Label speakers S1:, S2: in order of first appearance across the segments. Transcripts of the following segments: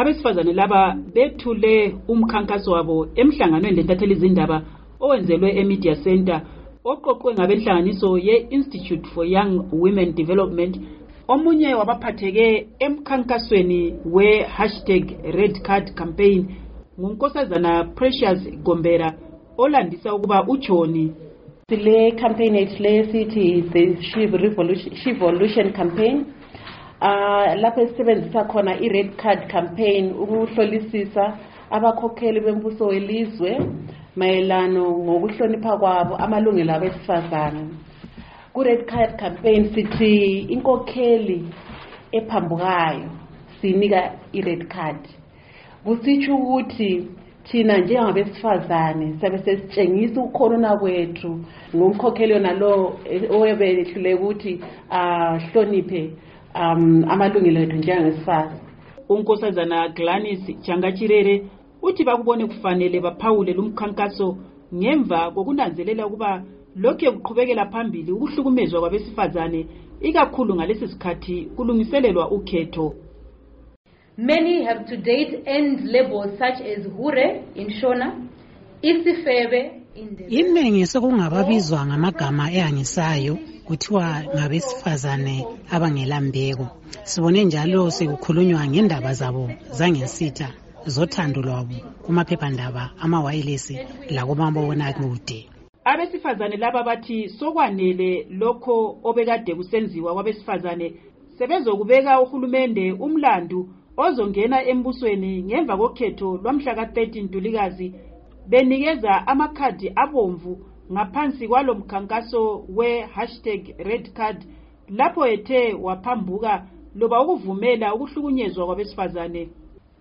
S1: abesifazane laba bethule umkhankaso wabo emhlanganweni lentatheli izindaba owenzelwe emedia center oqoqwe ngabenhlanganiso ye-institute for young women development. Omunye wabaphatheke emkhankasweni we-hashtag red card campaign ngunkosazana precious gombera olandisa ukuba utshoni.
S2: Le campaign yethu le sithi the Shiv Revolution, campaign. Uh lapho esisebenzisa khona i-red card campaign ukuhlolisisa abakhokheli bembuso welizwe mayelano ngokuhlonipha kwabo amalungelo abesifazane. Ku-red card campaign sithi inkokheli ephambukayo siyinika i-red card. Kusitsho ukuthi thina njengabesifazane siyabe sesitshengisa ukukhonona kwethu ngomkhokheli yona lo oyebehlule ukuthi ahloniphe um amalungelo ethu njengesifazane
S1: unkosazana glanis jangachirere uthi bakubone kufanele baphawule lumkhankaso ngemva kokunanzelela ukuba lokhu kuqhubekela phambili ukuhlukumezwa kwabesifazane ikakhulu ngalesi sikhathi kulungiselelwa ukhetho.
S3: Many have to date earned labels such as Hure in Shona, Isifebe in the
S4: iningi sekungababizwa ngamagama ehangisayo. Kuthiwa ngabesifazane abangela mbeko sibone njalo sekukhulunywa ngendaba zabo zangensitha zothando lwabo kumaphephandaba amawayilesi lakumabonakude
S1: abesifazane laba bathi sokwanele lokho obekade kusenziwa kwabesifazane sebezokubeka uhulumende umlandu ozongena embusweni ngemva kokhetho lwamhla ka-13 ntulikazi benikeza amakhadi abomvu ngaphansi kwalo mkhankaso we-hashtag red card lapho ethe waphambuka loba ukuvumela ukuhlukunyezwa kwabesifazane.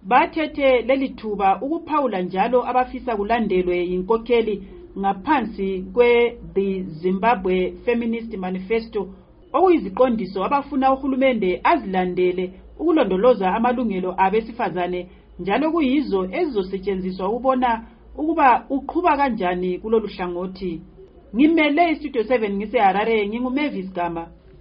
S1: Bathethe leli thuba ukuphawula njalo abafisa kulandelwe yinkokheli ngaphansi kwe-the zimbabwe feminist manifesto okuyiziqondiso abafuna uhulumende azilandele ukulondoloza amalungelo abesifazane njalo kuyizo ezizosetshenziswa ukubona ukuba uqhuba kanjani kulolu hlangothi? Ngimele istudio 7 ngiseharare ngingumavis gama.